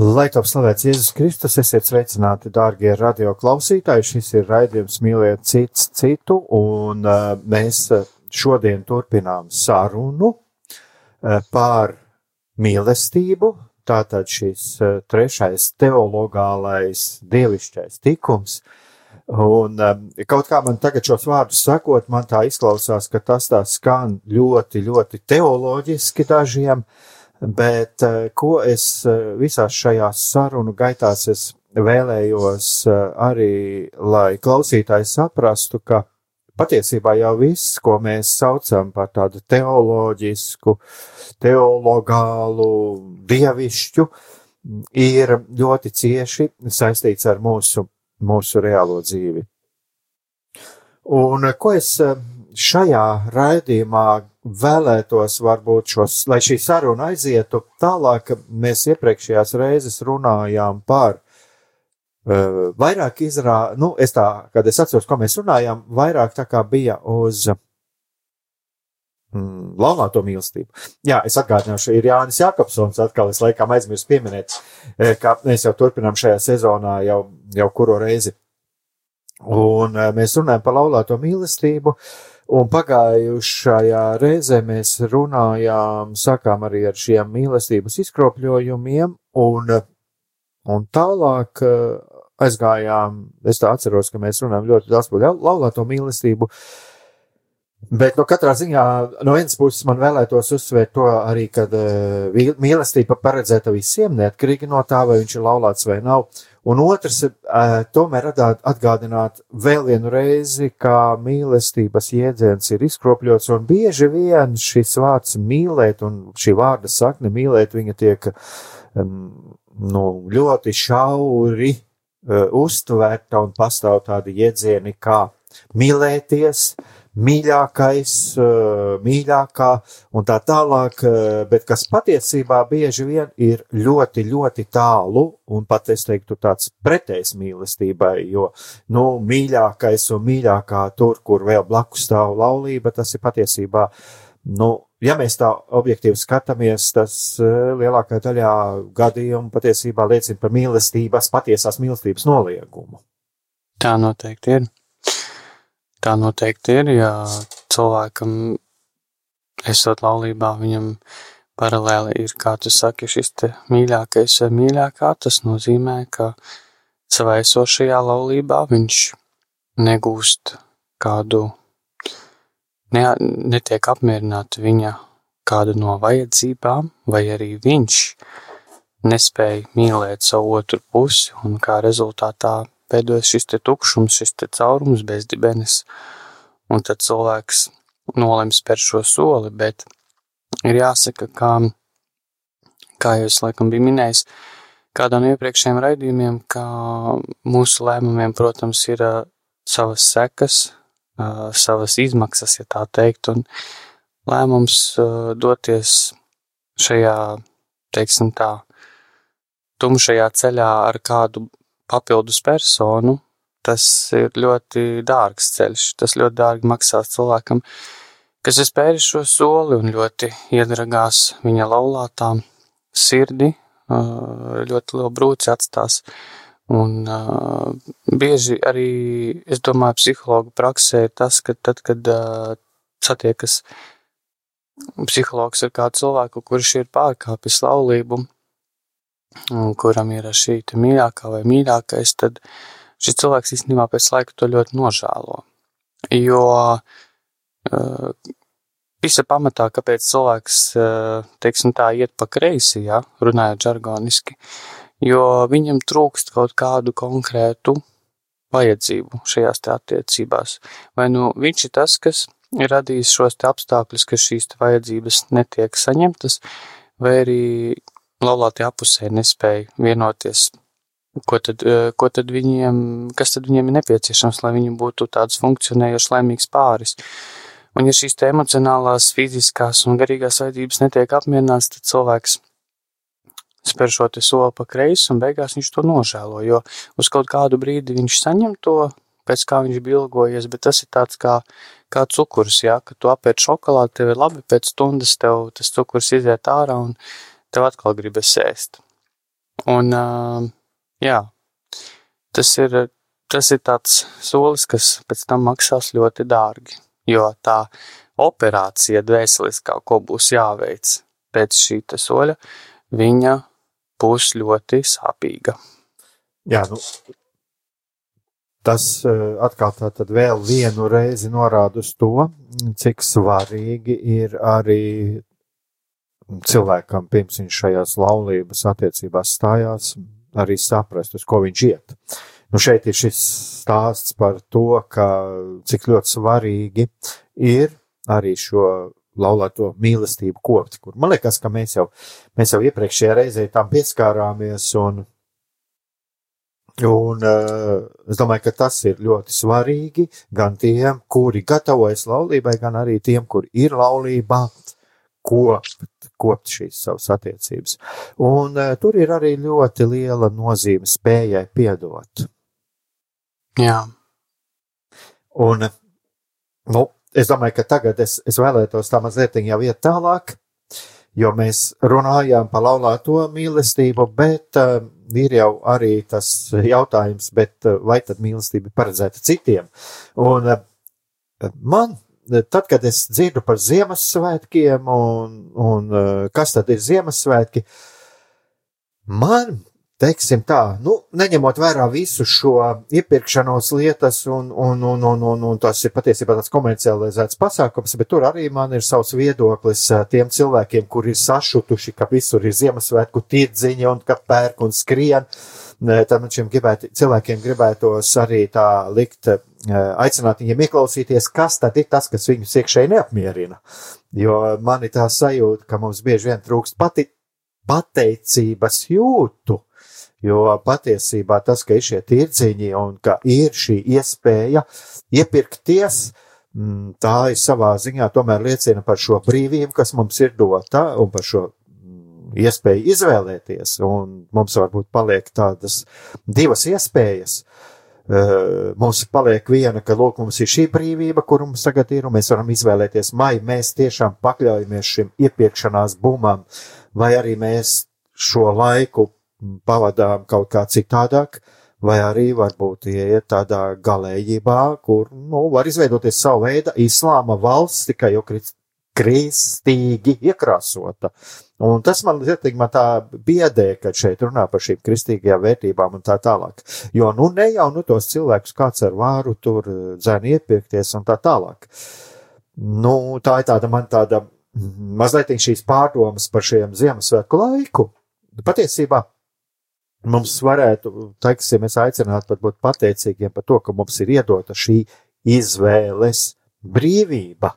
Lai top slavēts Jēzus Kristus, esiet sveicināti, dārgie radio klausītāji. Šis ir raidījums Mīliet cits citu, un uh, mēs šodien turpinām sarunu uh, par mīlestību. Tātad šis uh, trešais teologālais dievišķais tikums. Un um, kaut kā man tagad šos vārdus sakot, man tā izklausās, ka tas tā skan ļoti, ļoti teoloģiski dažiem. Uh, Bet eh, ko es eh, visās šajās sarunu gaitās es vēlējos eh, arī, lai klausītāji saprastu, ka patiesībā jau viss, ko mēs saucam par tādu teoloģisku, teologālu, dievišķu, ir ļoti cieši saistīts ar mūsu, mūsu reālo dzīvi. Un ko es šajā raidījumā vēlētos varbūt šos, lai šī saruna aizietu tālāk, mēs iepriekšējās reizes runājām par uh, vairāk izrā, nu, es tā, kad es atceros, ko mēs runājām, vairāk tā kā bija uz mm, laulāto mīlestību. Jā, es atgādināšu, ir Jānis Jākapsons, atkal es laikam aizmirsu pieminēt, ka mēs jau turpinām šajā sezonā jau, jau kuro reizi. Un mēs runājam par laulāto mīlestību. Uh, Un pagājušajā reizē mēs runājām, sākām arī ar šiem mīlestības izkropļojumiem, un, un tālāk eh, aizgājām, es tā atceros, ka mēs runājam ļoti daudz par laulāto mīlestību, bet no katrā ziņā no vienas puses man vēlētos uzsvērt to arī, kad uh, mīlestība paredzēta visiem, neatkarīgi no tā, vai viņš ir laulāts vai nav. Un otrs, tomēr atgādināt vēl vienu reizi, kā mīlestības jēdziens ir izkropļots, un bieži vien šis vārds mīlēt, un šī vārda sakne mīlēt, viņa tiek nu, ļoti šauri uztverta, un pastāv tādi jēdzieni kā mīlēties, mīļākais, eh, mīļākā un tā tālāk, eh, bet kas patiesībā bieži vien ir ļoti, ļoti tālu un pat es teiktu tāds pretējs mīlestībai, jo, nu, mīļākais un mīļākā tur, kur vēl blakus stāv laulība, tas ir patiesībā, nu, ja mēs tā objektīvi skatāmies, tas eh, lielākajā daļā gadījumu patiesībā liecina par mīlestības, patiesās mīlestības noliegumu. Tā noteikti ir. Tā noteikti ir, ja cilvēkam, esot laulībā, viņam paralēli ir, kā tu saki, šis te mīļākais vai mīļākā, tas nozīmē, ka savā esošajā laulībā viņš negūst kādu, ne, netiek apmierināta viņa kādu no vajadzībām, vai arī viņš nespēja mīlēt savu otru pusi, un kā rezultātā veidojas šis tukšums, šis caurums, bezdibenis, un tad cilvēks nolems spērt šo soli, bet ir jāsaka, kā, kā jau es laikam biju minējis, kādā no iepriekšējiem raidījumiem, ka mūsu lēmumiem, protams, ir uh, savas sekas, uh, savas izmaksas, ja tā teikt, un lēmums uh, doties šajā, teiksim tā, tumšajā ceļā ar kādu papildus personu, tas ir ļoti dārgs ceļš. Tas ļoti dārgi maksās cilvēkam, kas ir spēris šo soli un ļoti iedragās viņa laulātā sirdi, ļoti lielu brūci atstās. Un uh, bieži arī, es domāju, psihologu praksē tas, ka tad, kad uh, satiekas psihologs ar kādu cilvēku, kurš ir pārkāpis laulību, kuram ir šī mīļākā vai mīļākais, tad šis cilvēks īstenībā pēc laika to ļoti nožēlo. Jo uh, visa pamatā, kāpēc cilvēks, uh, teiksim tā, iet pa kreisi, ja, runājot žargoniski, jo viņam trūkst kaut kādu konkrētu vajadzību šajās attiecībās. Vai nu viņš ir tas, kas ir radījis šos apstākļus, ka šīs vajadzības netiek saņemtas, vai arī laulātie apusē nespēja vienoties, ko tad, eh, ko tad viņiem, kas tad viņiem ir nepieciešams, lai viņi būtu tāds funkcionējošs, laimīgs pāris. Un ja šīs emocionālās, fiziskās un garīgās vajadzības netiek apmierināts, tad cilvēks spēr šo te soli pa kreisi un beigās viņš to nožēlo, jo uz kaut kādu brīdi viņš saņem to, pēc kā viņš bija ilgojies, bet tas ir tāds kā, kā cukurs, jā, ka tu apēd šokolādi, tev ir labi, pēc stundas tev tas cukurs iziet ārā un tev atkal gribas ēst. Un, jā, tas ir, tas ir tāds solis, kas pēc tam maksās ļoti dārgi, jo tā operācija dvēseliskā, ko būs jāveic pēc šī soļa, viņa būs ļoti sāpīga. Jā, nu, tas atkal tā tad vēl vienu reizi norāda uz to, cik svarīgi ir arī cilvēkam, pirms viņš šajās laulības attiecībās stājās, arī saprast, uz ko viņš iet. Nu, šeit ir šis stāsts par to, ka cik ļoti svarīgi ir arī šo laulāto mīlestību kopt, kur man liekas, ka mēs jau, mēs jau iepriekšējā reizē tam pieskārāmies un, un uh, es domāju, ka tas ir ļoti svarīgi gan tiem, kuri gatavojas laulībai, gan arī tiem, kuri ir laulībā, kopt, kopt šīs savas attiecības. Un uh, tur ir arī ļoti liela nozīme spējai piedot. Jā. Un, nu, es domāju, ka tagad es, es vēlētos tā mazliet jau iet tālāk, jo mēs runājām par laulāto mīlestību, bet uh, ir jau arī tas jautājums, bet, uh, vai tad mīlestība paredzēta citiem? Un uh, man, tad, kad es dzirdu par Ziemassvētkiem un, un uh, kas tad ir Ziemassvētki, man teiksim tā, nu, neņemot vērā visu šo iepirkšanos lietas, un, un, un, un, un, un tas ir patiesībā tāds komercializēts pasākums, bet tur arī man ir savs viedoklis tiem cilvēkiem, kuri ir sašutuši, ka visur ir Ziemassvētku tirdziņi un ka pērk un skrien. Tad man šiem gribētu, cilvēkiem gribētos arī tā likt, aicināt viņiem ieklausīties, kas tad ir tas, kas viņus iekšēji neapmierina. Jo man ir tā sajūta, ka mums bieži vien trūkst pati pateicības jūtu Jo patiesībā tas, ka ir šie tirdziņi un ka ir šī iespēja iepirkties, mm, tā ir savā ziņā tomēr liecina par šo brīvību, kas mums ir dota un par šo mm, iespēju izvēlēties. Un mums varbūt paliek tādas divas iespējas. Mums paliek viena, ka, lūk, mums ir šī brīvība, kur mums tagad ir, un mēs varam izvēlēties, vai mēs tiešām pakļaujamies šim iepirkšanās bumam, vai arī mēs šo laiku pavadām kaut kā citādāk, vai arī varbūt ieiet tādā galējībā, kur, nu, var izveidoties savu veidu islāma valsts, tikai jau kristīgi iekrāsota. Un tas man lietīgi man tā biedē, kad šeit runā par šīm kristīgajām vērtībām un tā tālāk. Jo, nu, ne jau, nu, tos cilvēkus kāds ar vāru tur dzēni iepirkties un tā tālāk. Nu, tā ir tāda man tāda mazliet šīs pārdomas par šiem Ziemassvētku laiku. Patiesībā mums varētu, teiksim, es aicinātu pat būt pateicīgiem par to, ka mums ir iedota šī izvēles brīvība.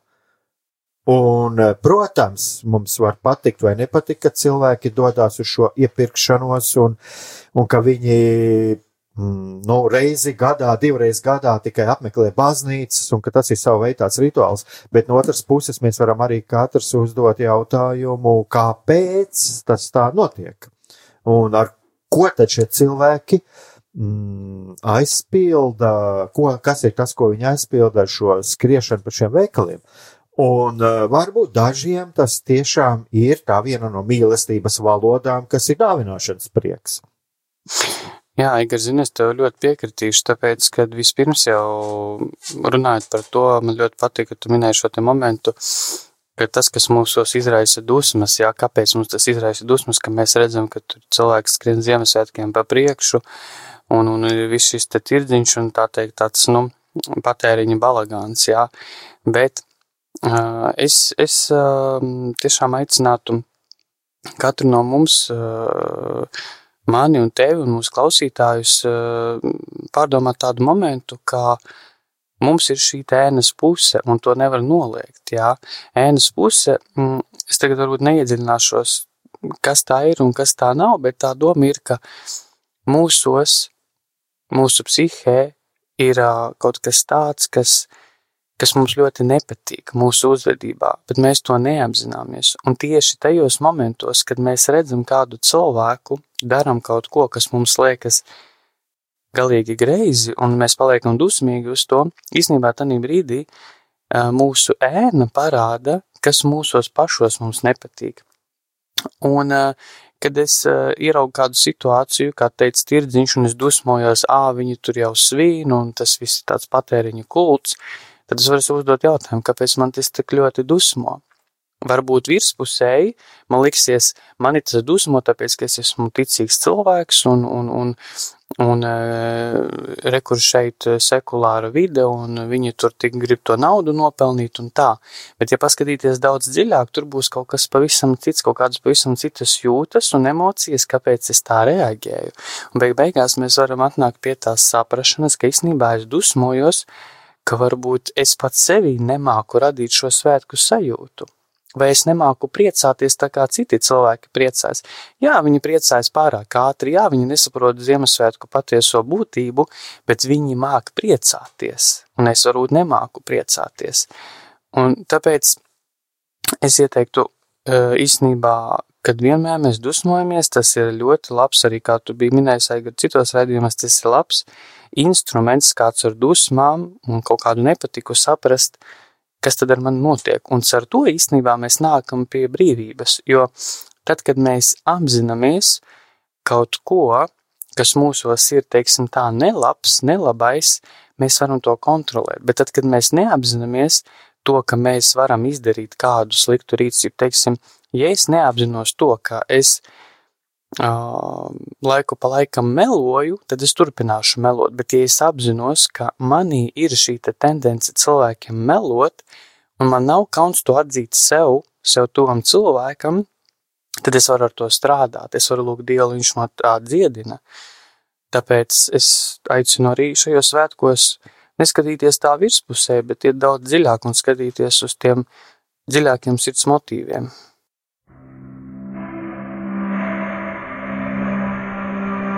Un, protams, mums var patikt vai nepatikt, ka cilvēki dodas uz šo iepirkšanos un, un ka viņi mm, nu, reizi gadā, divreiz gadā tikai apmeklē baznīcas, un ka tas ir savu veidu tāds rituāls. Bet no otras puses mēs varam arī katrs uzdot jautājumu, kāpēc tas tā notiek. Un ar ko tad šie cilvēki mm, aizpilda, ko, kas ir tas, ko viņi aizpilda ar šo skriešanu pa šiem veikaliem. Un uh, varbūt dažiem tas tiešām ir tā viena no mīlestības valodām, kas ir dāvināšanas prieks. Jā, Igor, zini, es tev ļoti piekritīšu, tāpēc, kad vispirms jau runājot par to, man ļoti patīk, ka tu minēji šo te momentu, ka tas, kas mūsos izraisa dusmas, jā, kāpēc mums tas izraisa dusmas, ka mēs redzam, ka tur cilvēks skrien Ziemassvētkiem pa priekšu, un, un ir viss šis te tirdziņš, un tā teikt tāds, nu, patēriņa balagāns, jā, bet es, es tiešām aicinātu katru no mums, mani un tevi un mūsu klausītājus, pārdomāt tādu momentu, kā mums ir šī ēnas puse, un to nevar noliegt. Jā. Ēnas puse, mm, es tagad varbūt neiedziļināšos, kas tā ir un kas tā nav, bet tā doma ir, ka mūsos, mūsu psihē ir kaut kas tāds, kas, kas mums ļoti nepatīk mūsu uzvedībā, bet mēs to neapzināmies. Un tieši tajos momentos, kad mēs redzam kādu cilvēku, darām kaut ko, kas mums liekas, galīgi greizi, un mēs paliekam dusmīgi uz to, īstenībā tajā brīdī mūsu ēna parāda, kas mūsos pašos mums nepatīk. Un, kad es ieraugu kādu situāciju, kā teica tirdziņš, un es dusmojos, ā, viņi tur jau svīn, un tas viss ir tāds patēriņa kults, tad es varu uzdot jautājumu, kāpēc man tas tik ļoti dusmo varbūt virspusēji, man liksies, man ir tas dusmo, tāpēc, ka es esmu ticīgs cilvēks un, un, un, un e, rekur šeit sekulāra vide un viņi tur tik grib to naudu nopelnīt un tā. Bet, ja paskatīties daudz dziļāk, tur būs kaut kas pavisam cits, kaut kādas pavisam citas jūtas un emocijas, kāpēc es tā reaģēju. Un beig beigās mēs varam atnākt pie tās saprašanas, ka īstenībā es dusmojos, ka varbūt es pats sevī nemāku radīt šo svētku sajūtu. Vai es nemāku priecāties tā kā citi cilvēki priecājas? Jā, viņi priecājas pārāk ātri, jā, viņi nesaprot Ziemassvētku patieso būtību, bet viņi māk priecāties, un es varbūt nemāku priecāties. Un tāpēc es ieteiktu īstenībā, kad vienmēr mēs dusmojamies, tas ir ļoti labs, arī kā tu biji minējis, arī citos raidījumos, tas ir labs instruments, kāds ar dusmām un kaut kādu nepatiku saprast, kas tad ar mani notiek. Un ar to īstenībā mēs nākam pie brīvības, jo tad, kad mēs apzināmies kaut ko, kas mūsos ir, teiksim, tā nelabs, nelabais, mēs varam to kontrolēt. Bet tad, kad mēs neapzināmies to, ka mēs varam izdarīt kādu sliktu rīcību, teiksim, ja es neapzinos to, ka es laiku pa laikam meloju, tad es turpināšu melot. Bet, ja es apzinos, ka manī ir šī te tendence cilvēkiem melot, un man nav kauns to atzīt sev, sev tuvam cilvēkam, tad es varu ar to strādāt. Es varu lūgt Dievu, viņš man tā dziedina. Tāpēc es aicinu arī šajos svētkos neskatīties tā virspusē, bet iet daudz dziļāk un skatīties uz tiem dziļākiem sirds motīviem.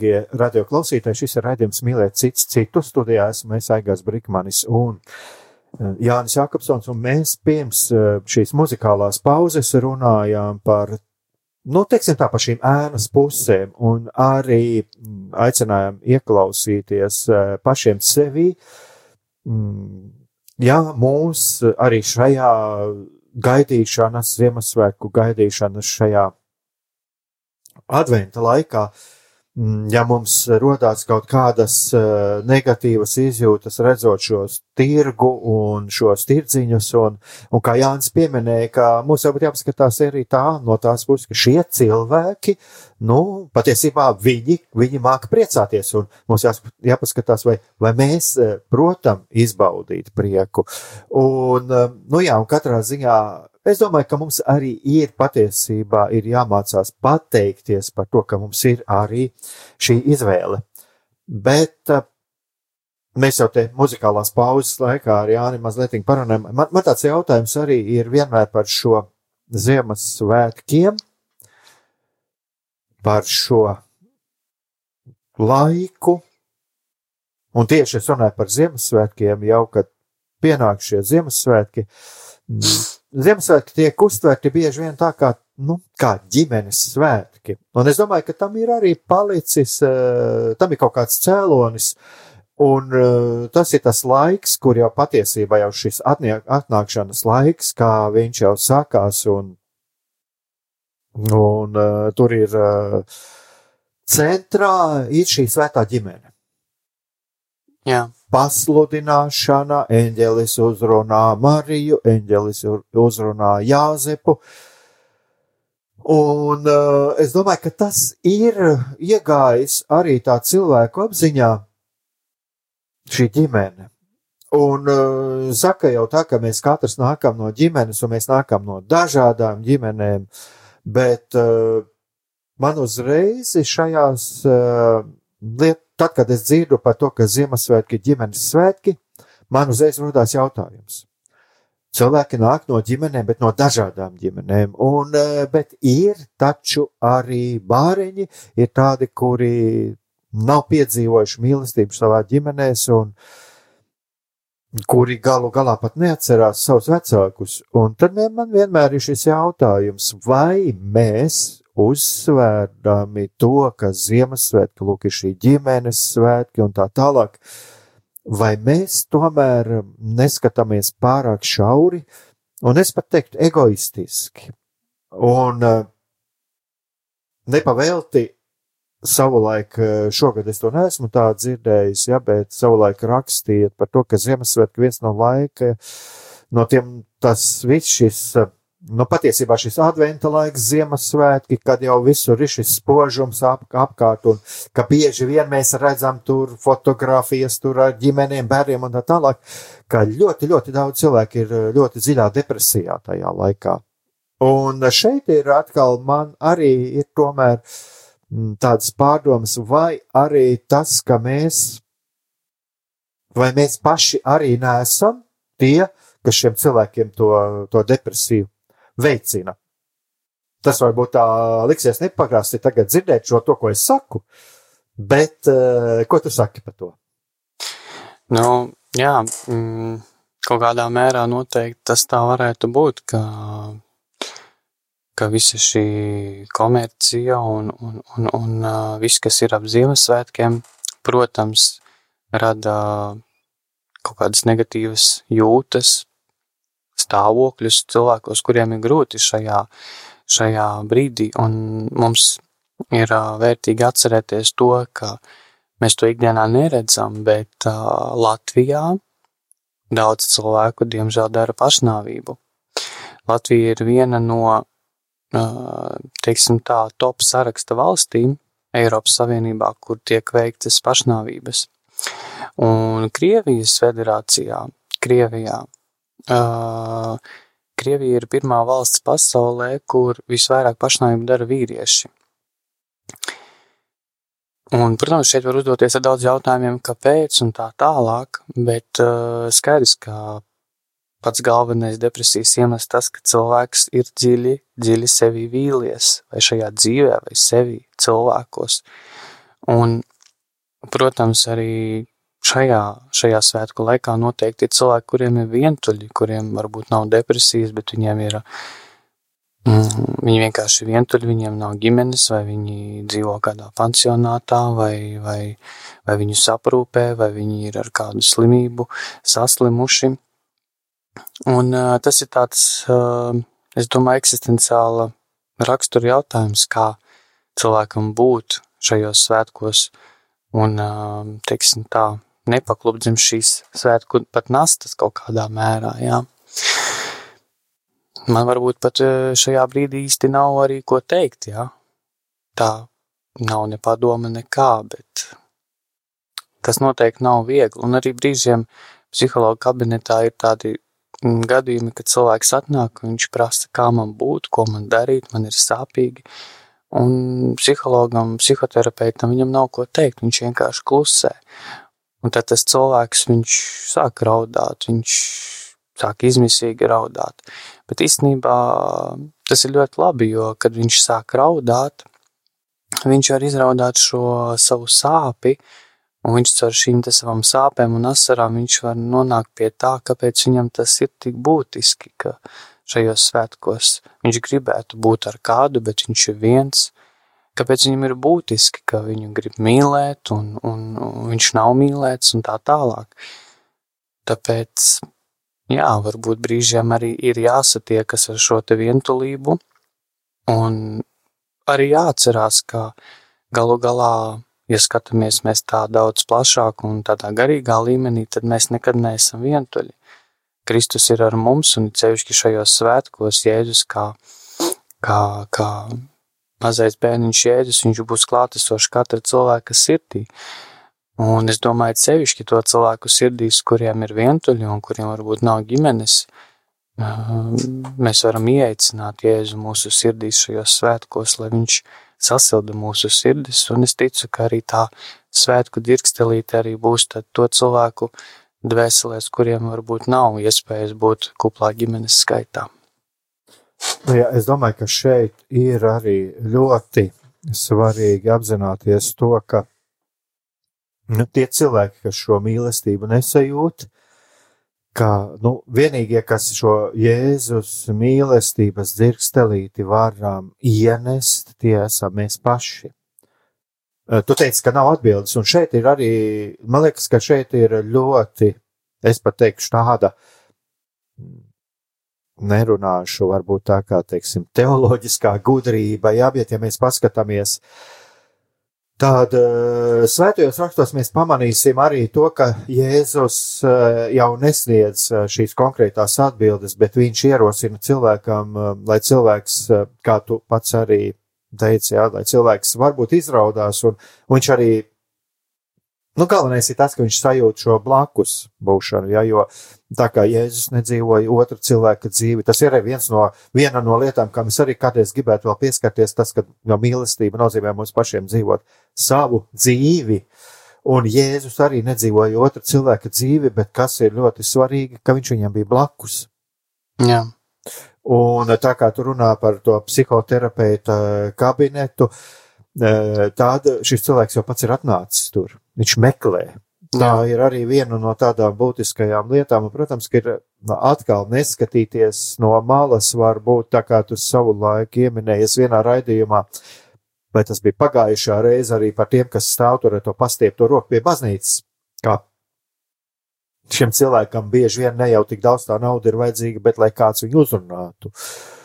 Dārgie radioklausītāji, šis ir raidījums mīlēt cits citu studijā. Esmu es Aigās Brikmanis un eh, Jānis Jakobsons, un mēs pirms eh, šīs muzikālās pauzes runājām par, nu, teiksim tā, par šīm ēnas pusēm, un arī mm, aicinājām ieklausīties eh, pašiem sevī. Mm, Jā, mūs arī šajā gaidīšanas, Ziemassvētku gaidīšanas šajā adventa laikā, mm, ja mums rodās kaut kādas eh, negatīvas izjūtas, redzot šos tirgu un šos tirdziņus, un, un kā Jānis pieminēja, ka mums jau būtu jāpaskatās arī tā no tās puses, ka šie cilvēki, nu, patiesībā viņi, viņi māca priecāties, un mums jāpaskatās, vai, vai mēs eh, protam izbaudīt prieku. Un, eh, nu jā, un katrā ziņā Es domāju, ka mums arī ir patiesībā ir jāmācās pateikties par to, ka mums ir arī šī izvēle. Bet uh, mēs jau te muzikālās pauzes laikā ar Jāni mazliet parunājam. Man, man tāds jautājums arī ir vienmēr par šo Ziemassvētkiem, par šo laiku. Un tieši es runāju par Ziemassvētkiem jau, kad pienāk šie Ziemassvētki. Ziemassvētki tiek uztverti bieži vien tā kā, nu, kā ģimenes svētki. Un es domāju, ka tam ir arī palicis, uh, tam ir kaut kāds cēlonis, un uh, tas ir tas laiks, kur jau patiesībā jau šis atniek, atnākšanas laiks, kā viņš jau sākās, un, un uh, tur ir centrā ir šī svētā ģimene. Jā, pasludināšana, eņģelis uzrunā Mariju, eņģelis uzrunā Jāzepu. Un uh, es domāju, ka tas ir iegājis arī tā cilvēku apziņā, šī ģimene. Un uh, saka jau tā, ka mēs katrs nākam no ģimenes, un mēs nākam no dažādām ģimenēm, bet uh, man uzreiz šajās uh, liet, tad, kad es dzirdu par to, ka Ziemassvētki ir ģimenes svētki, man uzreiz rodās jautājums. Cilvēki nāk no ģimenēm, bet no dažādām ģimenēm, un, bet ir taču arī bāriņi, ir tādi, kuri nav piedzīvojuši mīlestību savā ģimenēs, un kuri galu galā pat neatcerās savus vecākus. Un tad man vienmēr ir šis jautājums, vai mēs uzsvērdami to, ka Ziemassvētki, lūk, ir šī ģimenes svētki un tā tālāk, vai mēs tomēr neskatāmies pārāk šauri, un es pat teiktu egoistiski, un eh, nepavēlti savulaik, eh, šogad es to neesmu tā dzirdējis, ja, bet savulaik rakstījiet par to, ka Ziemassvētki viens no laika, no tiem tas viss šis eh, Nu, patiesībā šis adventa laiks, Ziemassvētki, kad jau visur ir šis spožums ap, apkārt, un ka bieži vien mēs redzam tur fotografijas tur ar ģimenēm, bērniem un tā tālāk, ka ļoti, ļoti daudz cilvēku ir ļoti dziļā depresijā tajā laikā. Un šeit ir atkal man arī ir tomēr mm, tādas pārdomas, vai arī tas, ka mēs, vai mēs paši arī nesam tie, kas šiem cilvēkiem to, to depresiju veicina. Tas varbūt tā liksies nepakrāsti tagad dzirdēt šo to, ko es saku, bet uh, ko tu saki par to? nu, jā, mm, kaut kādā mērā noteikti tas tā varētu būt, ka, ka visa šī komercija un, un, un, un viss, kas ir ap Ziemassvētkiem, protams, rada kaut kādas negatīvas jūtas, stāvokļus cilvēkos, kuriem ir grūti šajā, šajā brīdī. Un mums ir vērtīgi atcerēties to, ka mēs to ikdienā neredzam, bet Latvijā daudz cilvēku, diemžēl, dara pašnāvību. Latvija ir viena no, teiksim tā, top saraksta valstīm Eiropas Savienībā, kur tiek veiktas pašnāvības. Un Krievijas federācijā, Krievijā Uh, Krievija ir pirmā valsts pasaulē, kur visvairāk pašnāvību dara vīrieši. Un, protams, šeit var uzdoties ar daudz jautājumiem, kāpēc un tā tālāk, bet uh, skaidrs, ka pats galvenais depresijas iemesls tas, ka cilvēks ir dziļi, dziļi sevi vīlies, vai šajā dzīvē, vai sevi cilvēkos. Un, protams, arī šajā, šajā svētku laikā noteikti ir cilvēki, kuriem ir vientuļi, kuriem varbūt nav depresijas, bet viņiem ir, mm, viņi vienkārši ir vientuļi, viņiem nav ģimenes, vai viņi dzīvo kādā pansionātā, vai, vai, vai viņu saprūpē, vai viņi ir ar kādu slimību saslimuši. Un uh, tas ir tāds, uh, es domāju, eksistenciāla rakstura jautājums, kā cilvēkam būt šajos svētkos un, uh, teiksim tā, nepaklupt zem šīs svētku pat nastas kaut kādā mērā, jā. Man varbūt pat šajā brīdī īsti nav arī ko teikt, jā. Tā nav ne padoma nekā, bet tas noteikti nav viegli. Un arī brīžiem psihologa kabinetā ir tādi gadījumi, kad cilvēks atnāk, viņš prasa, kā man būt, ko man darīt, man ir sāpīgi. Un psihologam, psihoterapeitam viņam nav ko teikt, viņš vienkārši klusē. Un tad tas cilvēks, viņš sāk raudāt, viņš sāk izmisīgi raudāt. Bet īstenībā tas ir ļoti labi, jo, kad viņš sāk raudāt, viņš var izraudāt šo savu sāpi, un viņš caur šīm savām sāpēm un asarām var nonākt pie tā, kāpēc viņam tas ir tik būtiski, ka šajos svētkos viņš gribētu būt ar kādu, bet viņš ir viens, kāpēc viņam ir būtiski, ka viņu grib mīlēt un, un, un viņš nav mīlēts un tā tālāk. Tāpēc, jā, varbūt brīžiem arī ir jāsatiekas ar šo te vientulību un arī jāatcerās, ka galu galā ja skatāmies mēs tā daudz plašāk un tādā garīgā līmenī, tad mēs nekad neesam vientuļi. Kristus ir ar mums un cevišķi šajos svētkos Jēzus kā, kā, kā mazais bērniņš Jēzus, viņš būs klātesošs katra cilvēka sirdī. Un es domāju, sevišķi to cilvēku sirdīs, kuriem ir vientuļi un kuriem varbūt nav ģimenes, mēs varam ieaicināt Jēzu mūsu sirdīs šajos svētkos, lai viņš sasilda mūsu sirdis, un es ticu, ka arī tā svētku dirkstelīte arī būs to cilvēku dvēselēs, kuriem varbūt nav iespējas būt kuplā ģimenes skaitā. Nu, jā, es domāju, ka šeit ir arī ļoti svarīgi apzināties to, ka nu, tie cilvēki, kas šo mīlestību nesajūt, ka nu, vienīgie, kas šo Jēzus mīlestības dzirkstelīti varam ienest, tie esam mēs paši. Tu teici, ka nav atbildes, un šeit ir arī, man liekas, ka šeit ir ļoti, es pat teikšu, tāda, nerunāšu varbūt tā kā, teiksim, teoloģiskā gudrība, jā, bet ja mēs paskatāmies, uh, Tad uh, svētajos rakstos mēs pamanīsim arī to, ka Jēzus uh, jau nesniedz uh, šīs konkrētās atbildes, bet viņš ierosina cilvēkam, lai cilvēks, kā tu pats arī teici, jā, lai cilvēks varbūt izraudās, un viņš arī Nu, galvenais ir tas, ka viņš sajūt šo blakus būšanu, ja, jo tā kā Jēzus nedzīvoja otra cilvēka dzīvi, tas ir viens no, viena no lietām, kam es arī kādreiz gribētu vēl pieskarties, tas, ka no mīlestība nozīmē mums pašiem dzīvot savu dzīvi, un Jēzus arī nedzīvoja otra cilvēka dzīvi, bet kas ir ļoti svarīgi, ka viņš viņam bija blakus. Jā. Un tā kā tu runā par to psihoterapeita kabinetu, tāda šis cilvēks jau pats ir atnācis tur viņš meklē. Tā Jā. ir arī viena no tādām būtiskajām lietām, un, protams, ka ir atkal neskatīties no malas, varbūt tā kā tu savu laiku ieminējies vienā raidījumā, vai tas bija pagājušā reize arī par tiem, kas stāv tur ar to pastiepto roku pie baznīcas, kā šiem cilvēkam bieži vien ne jau tik daudz tā nauda ir vajadzīga, bet lai kāds viņu uzrunātu. Uh,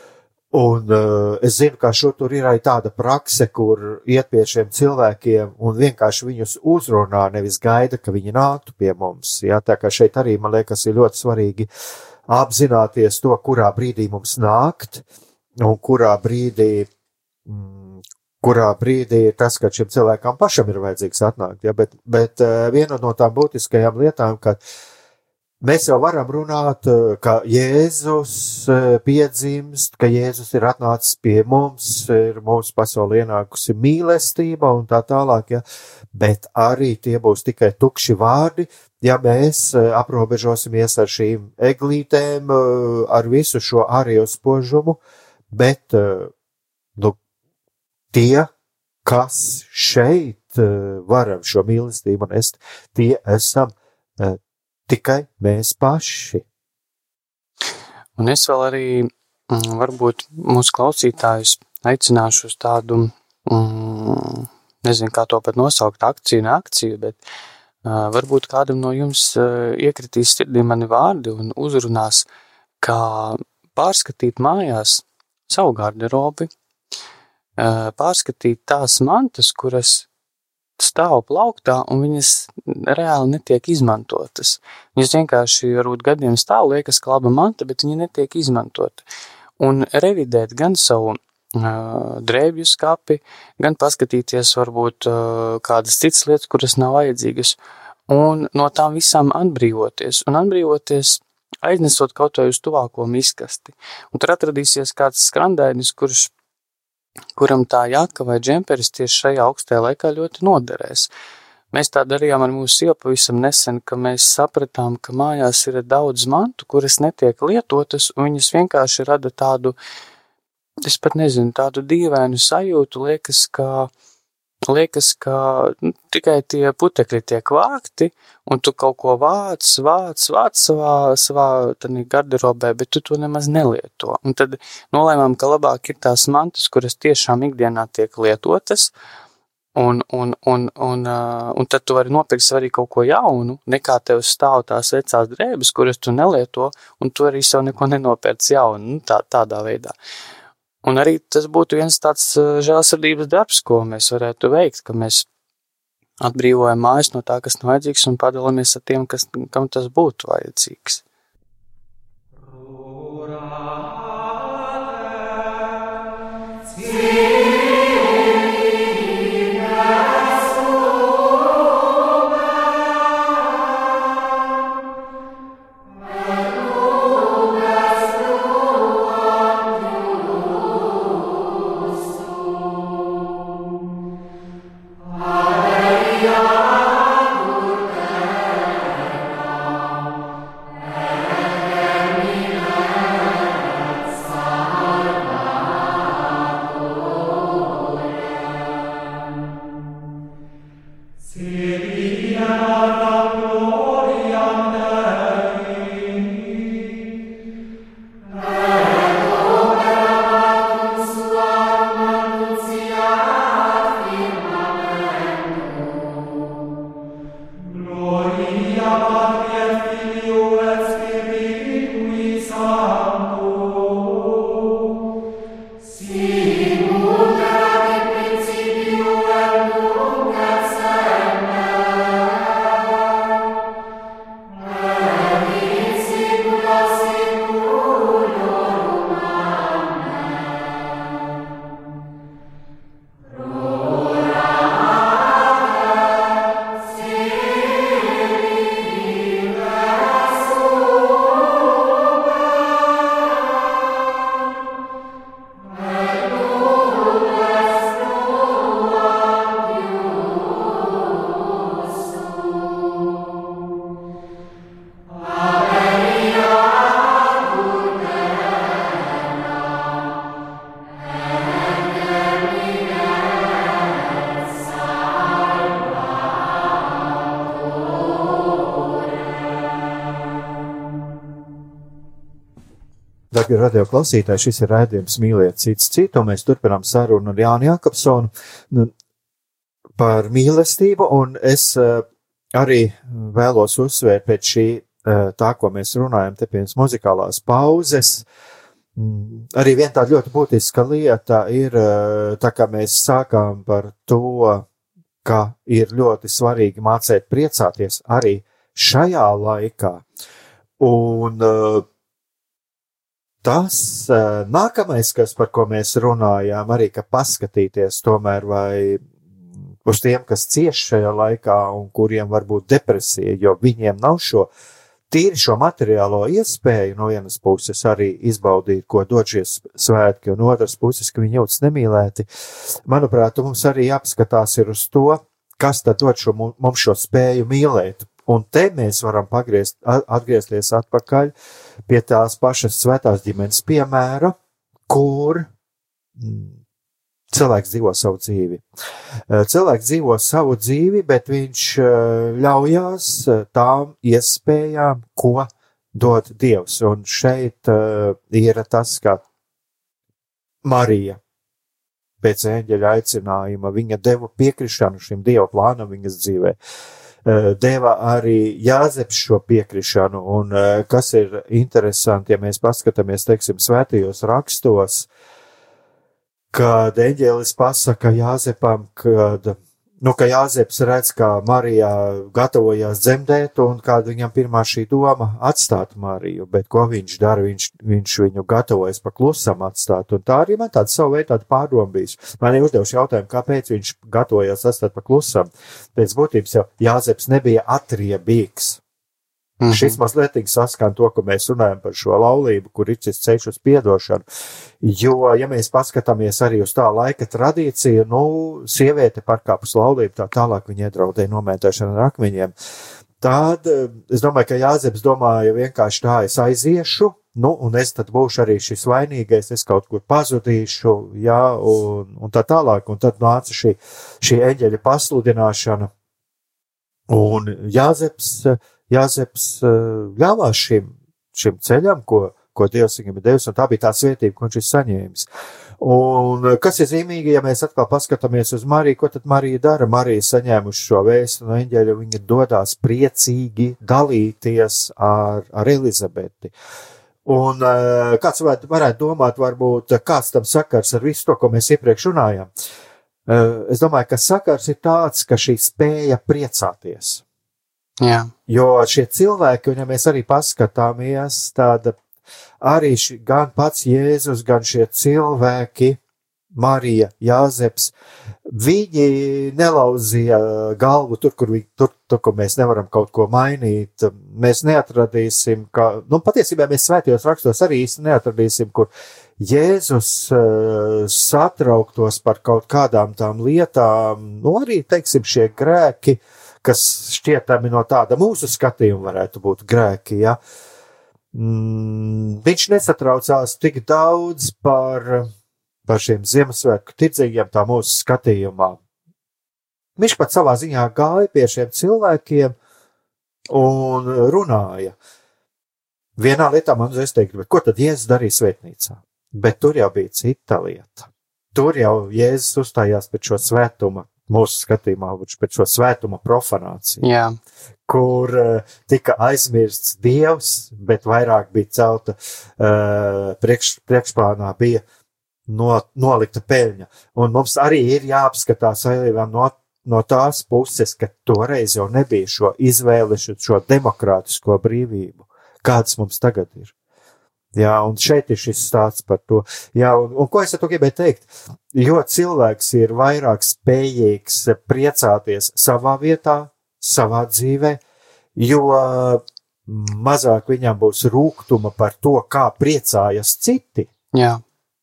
Un uh, es zinu, ka šur tur ir arī tāda prakse, kur iet pie šiem cilvēkiem un vienkārši viņus uzrunā, nevis gaida, ka viņi nāktu pie mums. Jā, tā kā šeit arī, man liekas, ir ļoti svarīgi apzināties to, kurā brīdī mums nākt un kurā brīdī, mm, kurā brīdī ir tas, ka šim cilvēkam pašam ir vajadzīgs atnākt. Jā, bet, bet uh, viena no tām būtiskajām lietām, ka uh, Mēs jau varam runāt, eh, ka Jēzus eh, piedzimst, ka Jēzus ir atnācis pie mums, ir mūsu pasaulē ienākusi mīlestība un tā tālāk, ja? bet arī tie būs tikai tukši vārdi, ja mēs eh, aprobežosimies ar šīm eglītēm, ar visu šo ārējo spožumu, bet nu, tie, kas šeit varam šo mīlestību nest, tie esam tikai mēs paši. Un es vēl arī mm, varbūt mūsu klausītājus aicināšu uz tādu, mm, nezinu, kā to pat nosaukt, akciju, ne akciju, bet uh, varbūt kādam no jums uh, iekritīs sirdī mani vārdi un uzrunās, kā pārskatīt mājās savu garderobi, uh, pārskatīt tās mantas, kuras stāv plauktā un viņas reāli netiek izmantotas. Viņas vienkārši varbūt gadiem stāv, liekas, ka laba manta, bet viņa netiek izmantota. Un revidēt gan savu uh, drēbju skapi, gan paskatīties varbūt uh, kādas citas lietas, kuras nav vajadzīgas, un no tām visām atbrīvoties. Un atbrīvoties aiznesot kaut vai uz tuvāko miskasti. Un tur atradīsies kāds skrandainis, kurš kuram tā jaka vai džemperis tieši šajā augstajā laikā ļoti noderēs. Mēs tā darījām ar mūsu sievu pavisam nesen, ka mēs sapratām, ka mājās ir daudz mantu, kuras netiek lietotas, un viņas vienkārši rada tādu, es pat nezinu, tādu dīvainu sajūtu, liekas, ka liekas, ka nu, tikai tie putekļi tiek vākti, un tu kaut ko vāc, vāc, vāc savā, savā garderobē, bet tu to nemaz nelieto. Un tad nolēmām, ka labāk ir tās mantas, kuras tiešām ikdienā tiek lietotas, un, un, un, un, uh, un tad tu vari nopirkt arī kaut ko jaunu, nekā tev stāv tās vecās drēbes, kuras tu nelieto, un tu arī sev neko nenopērc jaunu, nu, tā, tādā veidā. Un arī tas būtu viens tāds žēlsirdības darbs, ko mēs varētu veikt, ka mēs atbrīvojam mājas no tā, kas nav vajadzīgs, un padalāmies ar tiem, kas, kam tas būtu vajadzīgs. Darbie radio klausītāji, šis ir raidījums mīliet cits citu, un mēs turpinām sarunu ar Jānu Jakobsonu nu, par mīlestību, un es uh, arī vēlos uzsvērt pēc šī, uh, tā, ko mēs runājam te pirms muzikālās pauzes, mm, arī viena tāda ļoti būtiska lieta ir, uh, tā kā mēs sākām par to, ka ir ļoti svarīgi mācīt priecāties arī šajā laikā, un uh, tas nākamais, kas par ko mēs runājām, arī ka paskatīties tomēr vai uz tiem, kas cieš šajā laikā un kuriem var būt depresija, jo viņiem nav šo tīri šo materiālo iespēju no vienas puses arī izbaudīt, ko dod šie svētki, un otras puses, ka viņi jūtas nemīlēti. Manuprāt, mums arī jāpaskatās ir uz to, kas tad dod šo, mums šo spēju mīlēt. Un te mēs varam pagriezt, atgriezties atpakaļ pie tās pašas svētās ģimenes piemēra, kur mm, cilvēks dzīvo savu dzīvi. Eh, Cilvēks dzīvo savu dzīvi, bet viņš eh, ļaujās eh, tām iespējām, ko dod Dievs. Un šeit ir tas, ka Marija pēc eņģeļa aicinājuma viņa deva piekrišanu šim Dieva plānam viņas dzīvē. Uh, Deva arī Jāzeps šo piekrišanu, un uh, kas ir interesanti, ja mēs paskatāmies, teiksim, svētajos rakstos, kad eņģēlis pasaka Jāzepam, kad nu, ka Jāzeps redz, kā Marija gatavojās dzemdēt, un kāda viņam pirmā šī doma atstāt Mariju, bet ko viņš dara, viņš, viņš viņu gatavojas paklusam atstāt, un tā arī man tāda savu veidu tāda pārdoma bijis. Man ir uzdevuši jautājumu, kāpēc viņš gatavojās atstāt paklusam. Pēc būtības jau Jāzeps nebija atriebīgs. Mm. -hmm. Šis mazliet saskan to, ko mēs runājam par šo laulību, kur ir šis ceļš uz piedošanu. Jo, ja mēs paskatāmies arī uz tā laika tradīciju, nu, sieviete pārkāpus laulību, tā tālāk viņa iedraudēja nomētāšanu ar akmeņiem. Tad eh, es domāju, ka Jāzeps domāja vienkārši tā, es aiziešu, nu, un es tad būšu arī šis vainīgais, es kaut kur pazudīšu, jā, un, un tā tālāk. Un tad nāca šī, šī eņģeļa pasludināšana. Un Jāzeps, Jāzeps eh, ļāvās šim, šim ceļam, ko, ko Dievs viņam ir devis, un tā bija tā svētība, ko viņš ir saņēmis. Un eh, kas ir zīmīgi, ja mēs atkal paskatāmies uz Mariju, ko tad Marija dara? Marija saņēmuši šo vēstu no eņģeļa, viņa dodās priecīgi dalīties ar, ar Elizabeti. Un eh, kāds varētu, domāt, varbūt kāds tam sakars ar visu to, ko mēs iepriekš runājām. Es domāju, ka sakars ir tāds, ka šī spēja priecāties. Jā, Jo šie cilvēki, ja mēs arī paskatāmies, tad arī ši, gan pats Jēzus, gan šie cilvēki, Marija, Jāzeps, viņi nelauzīja galvu tur, kur, vi- tur, tur, kur mēs nevaram kaut ko mainīt. Mēs neatradīsim, ka, nu, patiesībā mēs svētajos rakstos arī īsti neatradīsim, kur Jēzus uh, satrauktos par kaut kādām tām lietām, nu, arī, teiksim, šie grēki, kas šķietami no tāda mūsu skatījuma varētu būt grēki, ja. Mm, viņš nesatraucās tik daudz par, par šiem Ziemassvētku tirdzījiem tā mūsu skatījumā. Viņš pat savā ziņā gāja pie šiem cilvēkiem un runāja. Vienā lietā man uzreiz teikt, ko tad Jēzus darīja svētnīcā? Bet tur jau bija cita lieta. Tur jau Jēzus uzstājās pēc šo svētuma, mūsu skatījumā, pēc šo svētuma profanāciju jā, kur uh, tika aizmirsts dievs, bet vairāk bija celta uh, priekš, priekšplānā bija no, nolikta peļņa. Un mums arī ir jāapskatās ailīvām no, no tās puses, ka toreiz jau nebija šo izvēli, šo- demokrātisko brīvību, kāds mums tagad ir. Jā, un šeit ir šis stāsts par to. Jā, un, un ko es ar to gribēju teikt? Jo cilvēks ir vairāk spējīgs priecāties savā vietā, savā dzīvē, jo mazāk viņam būs rūkuma par to, kā priecājas citi. jā,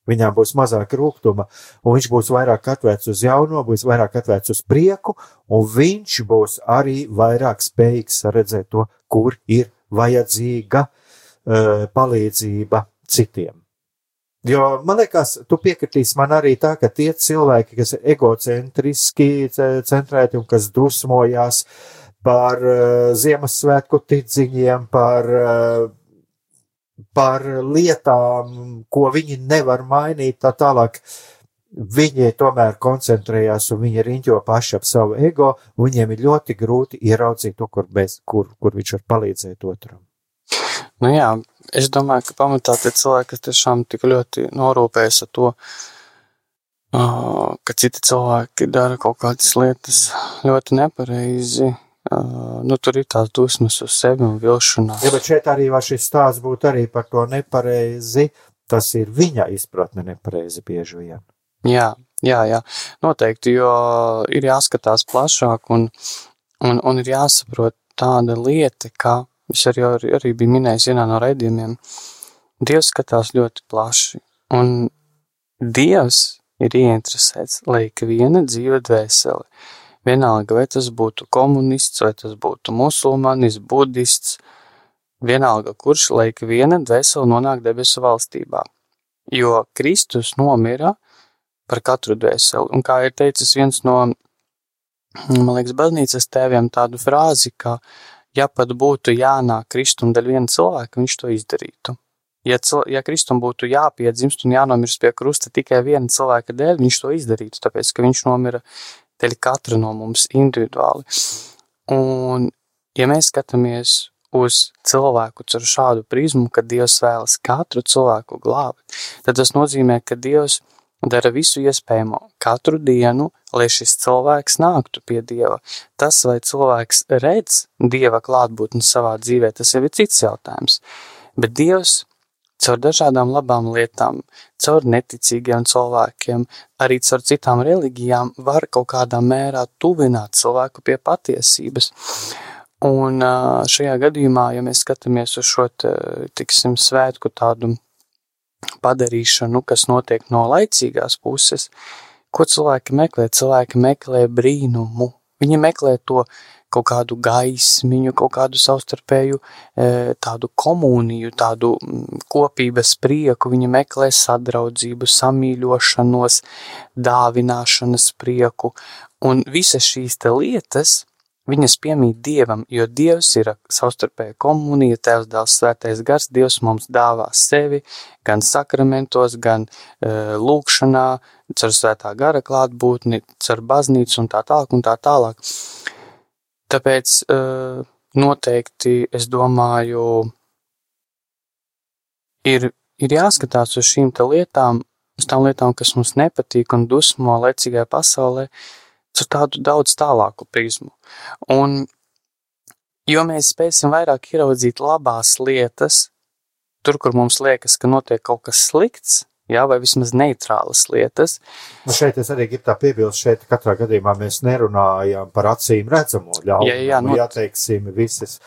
Viņām būs mazāk rūkuma, un viņš būs vairāk atvērts uz jauno, būs vairāk atvērts uz prieku, un viņš būs arī vairāk spējīgs redzēt to, kur ir vajadzīga uh, palīdzība citiem. Jo man liekas, tu piekritīsi man arī tā, ka tie cilvēki, kas ir egocentriski ce- centrēti un kas dusmojās par uh, Ziemassvētku tirdziņiem, par, uh, par lietām, ko viņi nevar mainīt, tā tālāk. Viņi tomēr koncentrējās un viņi riņķo paši ap savu ego, un viņiem ir ļoti grūti ieraudzīt to, kur, bez, kur, kur viņš var palīdzēt otram. Nu jā, es domāju, ka pamatā tie cilvēki, kas tiešām tik ļoti norūpējas ar to, ka citi cilvēki dara kaut kādas lietas ļoti nepareizi, ā, nu tur ir tās dusmas uz sevi un vilšanās. Ja, bet šeit arī var šis stāsts būt arī par to nepareizi. Tas ir viņa izpratne nepareizi bieži vien. Jā, jā, jā, noteikti, jo ir jāskatās plašāk un, un, un ir jāsaprot tāda lieta, ka es arī, arī, arī biju minējis vienā no raidījumiem. Dievs skatās ļoti plaši, un Dievs ir ieinteresēts, lai ik viena dzīve dvēseli, vienalga, vai tas būtu komunists, vai tas būtu musulmanis, budists, vienalga kurš, lai ik viena dvēseli nonāk debesu valstībā. Jo Kristus nomira par katru dvēseli. Un kā ir teicis viens no, man liekas, baznīcas tēviem tādu frāzi, ka, ja pat būtu jānāk kristum dēļ viena cilvēka, viņš to izdarītu. Ja, cil, ja kristum būtu jāpiedzimst un jānomirst pie krusta tikai viena cilvēka dēļ, viņš to izdarītu, tāpēc, ka viņš nomira dēļ katra no mums individuāli. Un, ja mēs skatāmies uz cilvēku caur šādu prizmu, ka Dievs vēlas katru cilvēku glābt, tad tas nozīmē, ka Dievs dara visu iespējamo katru dienu, lai šis cilvēks nāktu pie Dieva. Tas, vai cilvēks redz Dieva klātbūtni savā dzīvē, tas jau ir cits jautājums. Bet Dievs caur dažādām labām lietām, caur neticīgiem cilvēkiem, arī caur citām reliģijām var kaut kādā mērā tuvināt cilvēku pie patiesības. Un šajā gadījumā, ja mēs skatāmies uz šo, tiksim, svētku tādu padarīšanu, kas notiek no laicīgās puses, ko cilvēki meklē? Cilvēki meklē brīnumu. Viņi meklē to kaut kādu gaismiņu, kaut kādu savstarpēju tādu komuniju, tādu kopības prieku, viņi meklē sadraudzību, samīļošanos, dāvināšanas prieku, un visas šīs lietas, viņas piemīt Dievam, jo Dievs ir savstarpēja komunija, Tēvs, Dēls, Svētais Gars, Dievs mums dāvā sevi gan sakramentos, gan uh, lūkšanā, caur svētā gara klātbūtni, caur baznīcu un tā tālāk un tā tālāk. Tāpēc uh, noteikti, es domāju, ir, ir jāskatās uz šīm lietām, uz tām lietām, kas mums nepatīk un dusmo laicīgajā pasaulē, caur tādu daudz tālāku prizmu. Un, jo mēs spēsim vairāk ieraudzīt labās lietas, tur, kur mums liekas, ka notiek kaut kas slikts, jā, vai vismaz neitrālas lietas. Nu šeit es arī gribu tā piebilst, šeit katrā gadījumā mēs nerunājam par acīm redzamo ļaunumu. Jā, jā, nu, not- jā, teiksim, visas,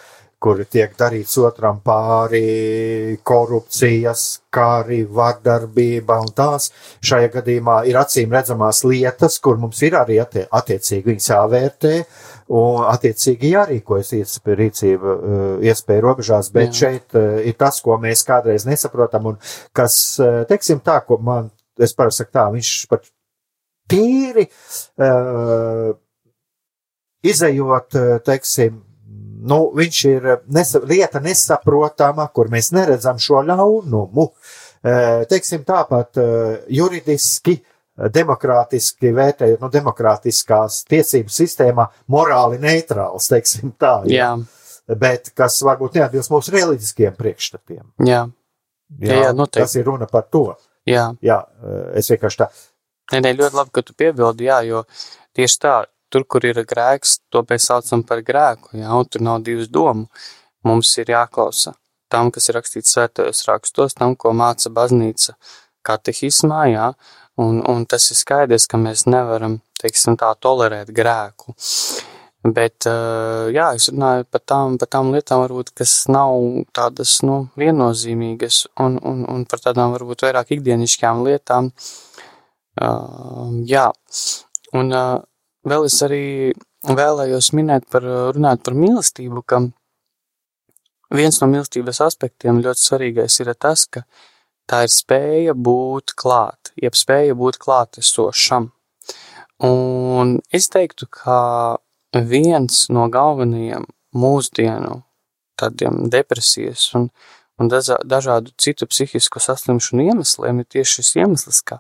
kuri tiek darīts otram pāri, korupcijas, kāri, vardarbība un tās. Šajā gadījumā ir acīm redzamās lietas, kur mums ir arī attie attiecīgi viņas jāvērtē. Un, attiecīgi, jārīkojas iespēja rīcība, eh, iespēja robežās, bet Jā. šeit eh, ir tas, ko mēs kādreiz nesaprotam, un kas, eh, teiksim tā, ko man, es parasti saku tā, viņš pat tīri, uh, izējot, teiksim, nu, viņš ir nesa, lieta nesaprotama, kur mēs neredzam šo ļaunumu. Eh, Teiksim tāpat eh, juridiski, eh, demokrātiski vērtējot, nu, demokrātiskās tiesību sistēmā morāli neitrāls, teiksim tā. Jā, Bet kas varbūt neatbilst mūsu reliģiskiem priekšstatiem. jā, Jā, jā, noteikti. Tas ir runa par to. jā. Jā, eh, es vienkārši tā. Nē, nē, ļoti labi, ka tu piebildi, jā, jo tieši tā, tur, kur ir grēks, to mēs saucam par grēku, jā, un tur nav divas domu. Mums ir jāklausa tam, kas ir rakstīts svētajos rakstos, tam, ko māca baznīca katehismā, jā, un, un tas ir skaidrs, ka mēs nevaram, teiksim tā, tolerēt grēku. Bet, eh, jā, es runāju par tām, par tām lietām, varbūt, kas nav tādas, nu, viennozīmīgas, un, un, un par tādām, varbūt, vairāk ikdienišķām lietām. Uh, jā, un uh, vēl es arī vēlējos minēt par, runāt par mīlestību, ka viens no mīlestības aspektiem ļoti svarīgais ir tas, ka tā ir spēja būt klāt, jeb spēja būt klātesošam. Un es teiktu, ka viens no galvenajiem mūsdienu tādiem depresijas un, un dažā- dažādu citu psihisku saslimšanu iemesliem ir tieši šis iemesls, ka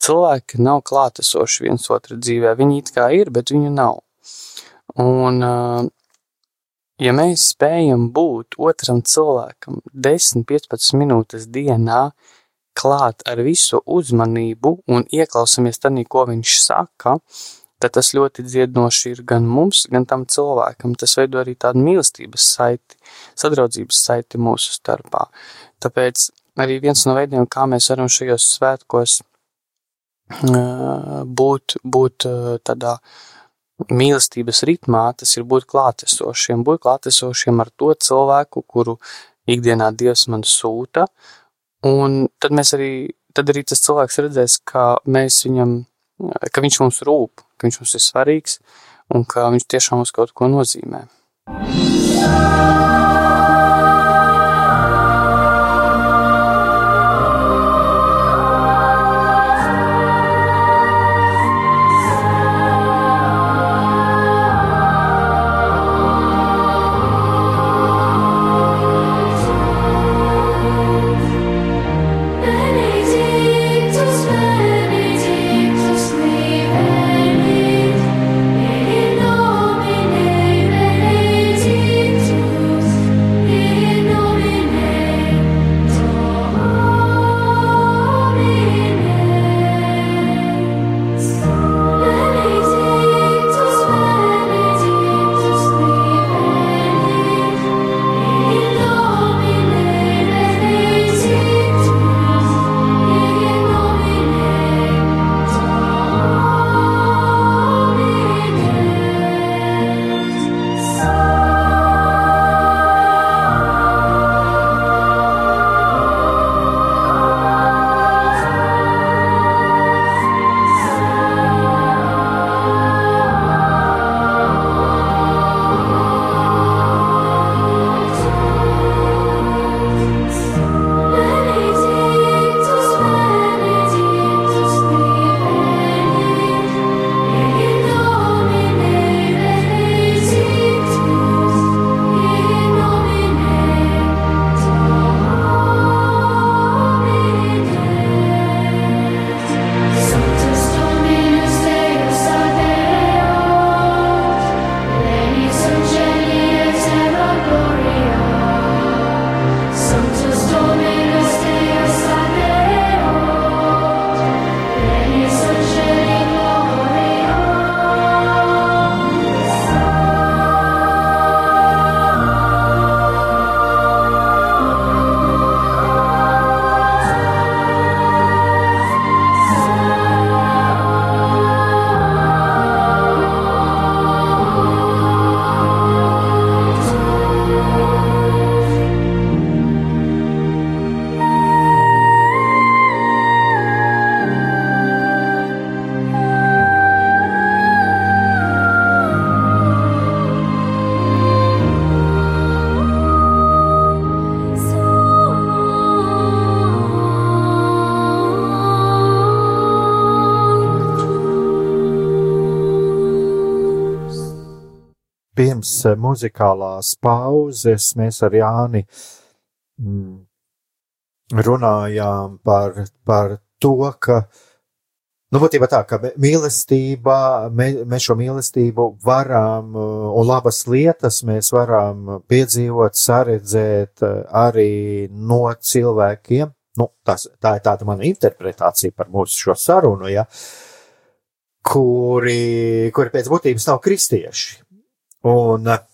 cilvēki nav klātesoši viens otra dzīvē. Viņi it kā ir, bet viņu nav. Un, ā, ja mēs spējam būt otram cilvēkam 10-15 minūtes dienā, klāt ar visu uzmanību un ieklausāmies tajā, ko viņš saka, tad tas ļoti dziedinoši ir gan mums, gan tam cilvēkam. Tas veido arī tādu mīlestības saiti, sadraudzības saiti mūsu starpā. Tāpēc arī viens no veidiem, kā mēs varam šajos svētkos būt, būt tādā mīlestības ritmā, tas ir būt klātesošiem, būt klātesošiem ar to cilvēku, kuru ikdienā Dievs man sūta, un tad mēs arī, tad arī tas cilvēks redzēs, ka mēs viņam, ka viņš mums rūp, ka viņš mums ir svarīgs, un ka viņš tiešām mums kaut ko nozīmē. Pirms eh, muzikālās pauzes mēs ar Jāni mm, runājām par, par to, ka, nu, būtībā tā, ka mīlestība, mē, mēs šo mīlestību varam, uh, un labas lietas mēs varam piedzīvot, saredzēt uh, arī no cilvēkiem. Nu, tas, tā ir tāda mana interpretācija par mūsu šo sarunu, ja, kuri, kuri pēc būtības nav kristieši. Un uh,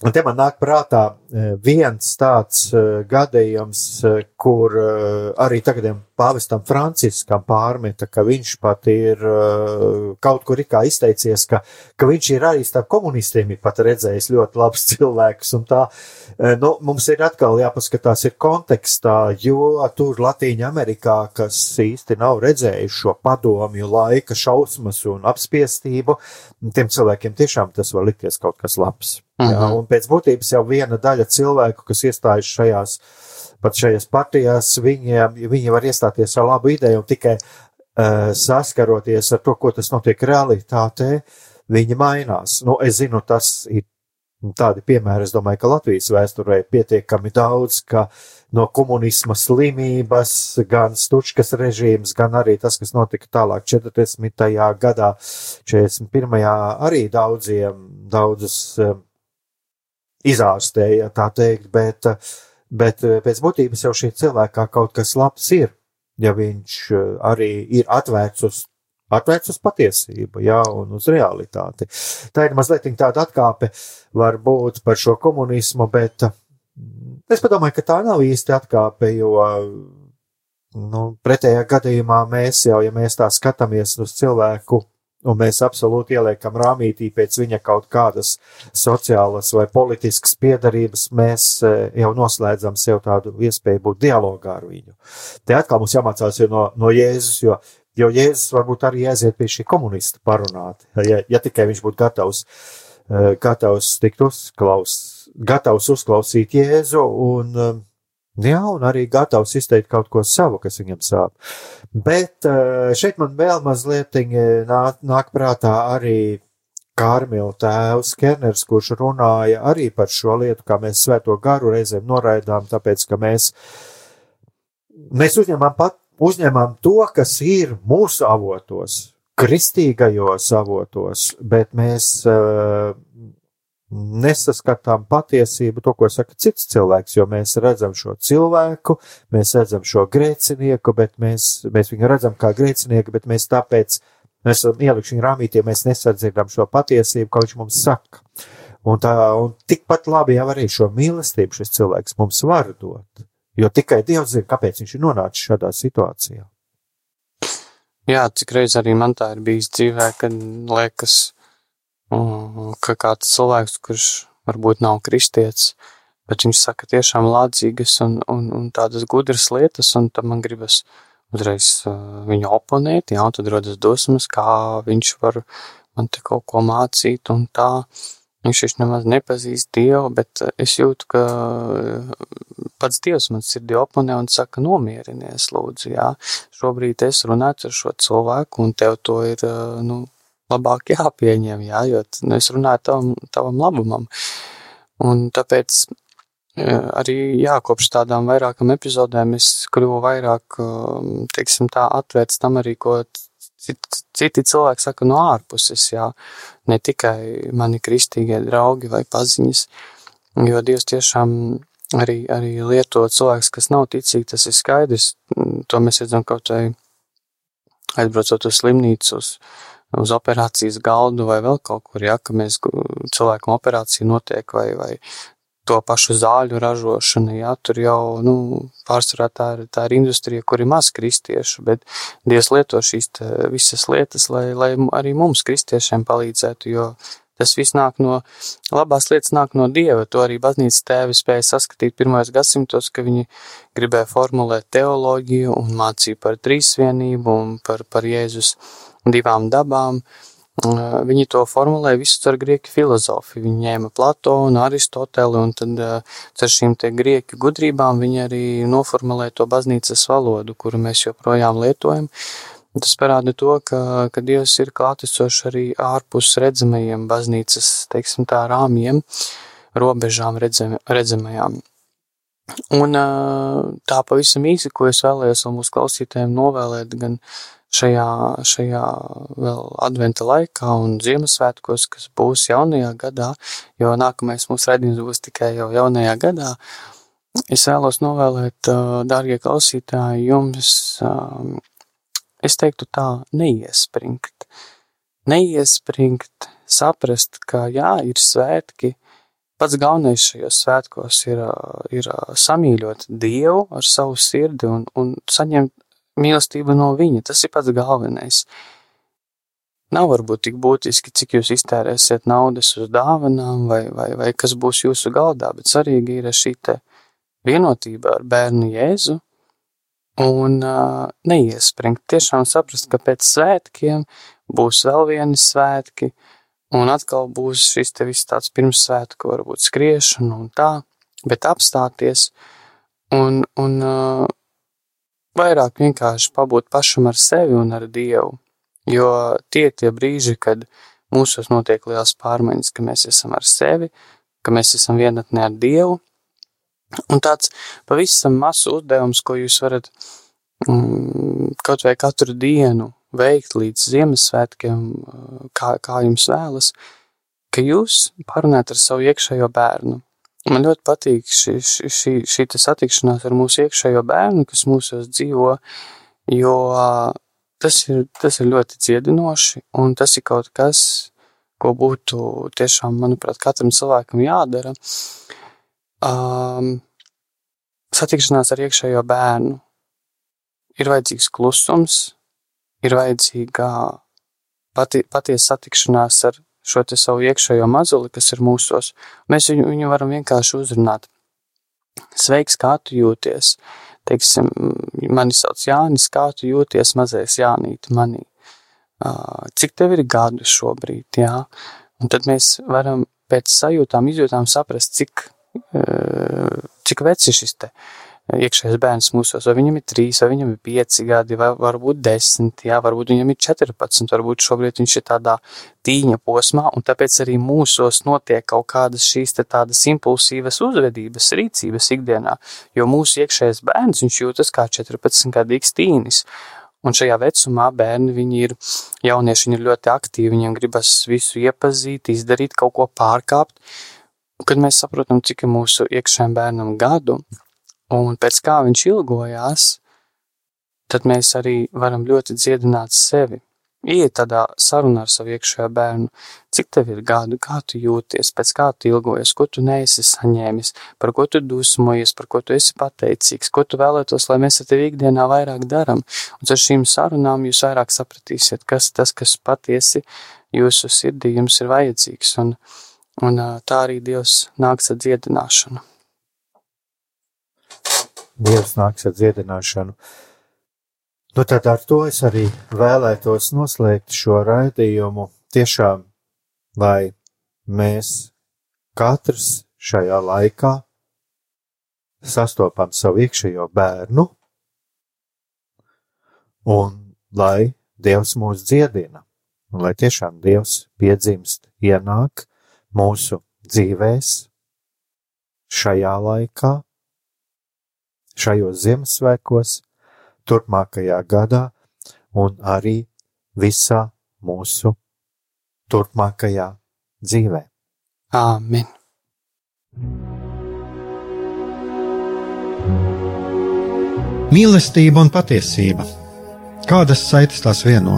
Un te man nāk prātā eh, viens tāds eh, gadījums, eh, kur arī tagadiem pāvestam Franciskam pārmeta, ka viņš pat ir kaut kur ikā izteicies, ka, ka viņš ir arī starp komunistiem ir pat redzējis ļoti labs cilvēks. Un tā, nu, mums ir atkal jāpaskatās ir kontekstā, jo tur Latīņa Amerikā, kas īsti nav redzējuši šo padomju laika šausmas un apspiestību, tiem cilvēkiem tiešām tas var likties kaut kas labs. -huh. Jā, mhm. un pēc būtības jau viena daļa cilvēku, kas iestājas šajās, pat šajās partijās, viņiem, viņi var iestāties ar labu ideju un tikai uh, saskaroties ar to, ko tas notiek realitātē, viņi mainās. Nu, es zinu, tas ir tādi piemēri, es domāju, ka Latvijas vēsturē ir pietiekami daudz, ka no komunisma slimības, gan Stučkas režīms, gan arī tas, kas notika tālāk 40. gadā, 41. arī daudziem, daudzus um, izārstēja, tā teikt, bet, bet pēc būtības jau šī cilvēkā kaut kas labs ir, ja viņš arī ir atvērts uz, atvērts uz patiesību, jā, un uz realitāti. Tā ir mazliet tāda atkāpe varbūt par šo komunismu, bet es padomāju, ka tā nav īsti atkāpe, jo, nu, pretējā gadījumā mēs jau, ja mēs tā skatāmies uz cilvēku un mēs absolūti ieliekam rāmītī pēc viņa kaut kādas sociālas vai politiskas piedarības, mēs e, jau noslēdzam sev tādu iespēju būt dialogā ar viņu. Te atkal mums jāmācās no, no Jēzus, jo, jo Jēzus varbūt arī aiziet pie šī komunista parunāt, ja, ja tikai viņš būtu gatavs, e, gatavs tikt uzklaus, gatavs uzklausīt Jēzu un um, Jā, un arī gatavs izteikt kaut ko savu, kas viņam sāp. Bet eh, šeit man vēl mazliet nāk, nāk prātā arī Kārmila tēvs Kerners, kurš runāja arī par šo lietu, kā mēs svēto garu reizēm noraidām, tāpēc, ka mēs, mēs uzņemam pat, uzņemam to, kas ir mūsu avotos, kristīgajos avotos, bet mēs uh, nesaskatām patiesību, to, ko saka cits cilvēks, jo mēs redzam šo cilvēku, mēs redzam šo grēcinieku, bet mēs, mēs viņu redzam kā grēcinieku, bet mēs tāpēc, mēs esam ielikuši viņu rāmītie, mēs nesadzirdam šo patiesību, ko viņš mums saka. Un tā, un tikpat labi jau arī šo mīlestību šis cilvēks mums var dot, jo tikai Dievs zina, kāpēc viņš ir nonācis šādā situācijā. Jā, cik reiz arī man tā ir bijis dzīvē, kad liekas, ka kāds cilvēks, kurš varbūt nav kristietis, bet viņš saka tiešām lādzīgas un, un, un tādas gudras lietas, un tad man gribas uzreiz uh, viņu oponēt, jā, tad rodas dosmas, kā viņš var man te kaut ko mācīt un tā. Viņš taču nemaz nepazīst Dievu, bet es jūtu, ka pats Dievs man sirdī oponē un saka, nomierinies, lūdzu, jā. Šobrīd es runāju ar šo cilvēku, un tev to ir, nu, labāk jāpieņem, jā, jo nu, es runāju tavam, tavam labumam. Un tāpēc e, arī jā, kopš tādām vairākam epizodēm es kļuvu vairāk, um, teiksim tā, atvērts tam arī, ko citi, cilvēki saka no ārpuses, jā, ne tikai mani kristīgie draugi vai paziņas, jo Dievs tiešām arī, arī lieto cilvēks, kas nav ticīgi, tas ir skaidrs, to mēs redzam kaut vai aizbraucot uz slimnīcu, uz, uz operācijas galdu vai vēl kaut kur, ja, ka mēs cilvēkam operācija notiek vai, vai to pašu zāļu ražošana, jā, tur jau, nu, pārsvarā tā ir, tā ir industrija, kur ir maz kristiešu, bet Dievs lieto šīs te, visas lietas, lai, lai arī mums kristiešiem palīdzētu, jo tas viss nāk no, labās lietas nāk no Dieva, to arī baznīcas tēvi spēja saskatīt pirmais gadsimtos, ka viņi gribēja formulēt teoloģiju un mācīja par trīsvienību un par, par Jēzus divām dabām. Viņi to formulēja visu ar grieķu filozofi. Viņi ņēma Platonu, Aristoteli, un tad ar šīm grieķu gudrībām viņi arī noformulēja to baznīcas valodu, kuru mēs joprojām lietojam. Tas parāda to, ka, ka Dievs ir klātesošs arī ārpus redzamajiem baznīcas, teiksim tā, rāmjiem, robežām redzam, redzamajām. Un tā pavisam īsi, ko es vēlējos vēl mūsu klausītājiem novēlēt, gan šajā, šajā vēl adventa laikā un Ziemassvētkos, kas būs jaunajā gadā, jo nākamais mūsu raidījums būs tikai jau jaunajā gadā. Es vēlos novēlēt, dārgie klausītāji, jums, es teiktu tā, neiespringt. Neiespringt, saprast, ka jā, ir svētki, pats galvenais šajos svētkos ir, ir samīļot Dievu ar savu sirdi un, un saņemt mīlestību no viņa. Tas ir pats galvenais. Nav varbūt tik būtiski, cik jūs iztērēsiet naudas uz dāvanām vai, vai, vai kas būs jūsu galdā, bet svarīgi ir šī te vienotība ar bērnu Jēzu un uh, neiespringt. Tiešām saprast, ka pēc svētkiem būs vēl vieni svētki, un atkal būs šis te viss tāds pirmsvētku, varbūt skriešana un tā, bet apstāties un, un uh, vairāk vienkārši pabūt pašam ar sevi un ar Dievu. Jo tie ir tie brīži, kad mūsos notiek liels pārmaiņas, ka mēs esam ar sevi, ka mēs esam vienatnē ar Dievu. Un tāds pavisam mazs uzdevums, ko jūs varat mm, kaut vai katru dienu veikt līdz Ziemassvētkiem, kā, kā jums vēlas, ka jūs parunājat ar savu iekšējo bērnu. Man ļoti patīk šī, šī, šī, satikšanās ar mūsu iekšējo bērnu, kas mūsos dzīvo, jo tas ir, tas ir ļoti dziedinoši, un tas ir kaut kas, ko būtu tiešām, manuprāt, katram cilvēkam jādara. Um, satikšanās ar iekšējo bērnu. Ir vajadzīgs klusums, ir vajadzīga pati, patiesa satikšanās ar šo savu iekšējo mazuli, kas ir mūsos, mēs viņu, viņu varam vienkārši uzrunāt. Sveiks, kā tu jūties? Teiksim, mani sauc Jānis, kā tu jūties mazais Jānīt manī? Cik tev ir gadu šobrīd, jā? Un tad mēs varam pēc sajūtām, izjūtām saprast, cik, cik vecs ir šis te iekšējais bērns mūsos, vai viņam ir trīs, vai viņam ir pieci gadi, vai varbūt desmit, jā, varbūt viņam ir 14, varbūt šobrīd viņš ir tādā tīņa posmā, un tāpēc arī mūsos notiek kaut kādas šīs te tādas impulsīvas uzvedības, rīcības ikdienā, jo mūsu iekšējais bērns, viņš jūtas kā 14 gadīgs tīnis, Un šajā vecumā bērni, viņi ir jaunieši, viņi ir ļoti aktīvi, viņiem gribas visu iepazīt, izdarīt, kaut ko pārkāpt. Kad mēs saprotam, cik ir mūsu iekšējiem bērnam gadu, un pēc kā viņš ilgojās, tad mēs arī varam ļoti dziedināt sevi. Iet tādā sarunā ar savu iekšējo bērnu, cik tev ir gadu, kā tu jūties, pēc kā tu ilgojies, ko tu neesi saņēmis, par ko tu dusmojies, par ko tu esi pateicīgs, ko tu vēlētos, lai mēs ar tevi ikdienā vairāk daram. Un ar šīm sarunām jūs vairāk sapratīsiet, kas tas, kas patiesi jūsu sirdī jums ir vajadzīgs. Un, un tā arī Dievs nāks ar dziedināšanu. Dievs nāks ar dziedināšanu. Nu, tad ar to es arī vēlētos noslēgt šo raidījumu. Tiešām, lai mēs katrs šajā laikā sastopam savu iekšējo bērnu, un lai Dievs mūs dziedina, un lai tiešām Dievs piedzimst, ienāk mūsu dzīvēs šajā laikā šajos Ziemassvētkos, turpmākajā gadā un arī visā mūsu turpmākajā dzīvē. Āmen! Mīlestība un patiesība. Kādas saites tās vieno?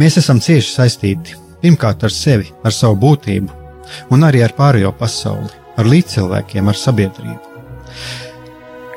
Mēs esam cieši saistīti pirmkārt ar sevi, ar savu būtību, un arī ar pārējo pasauli, ar līdzcilvēkiem, ar sabiedrību.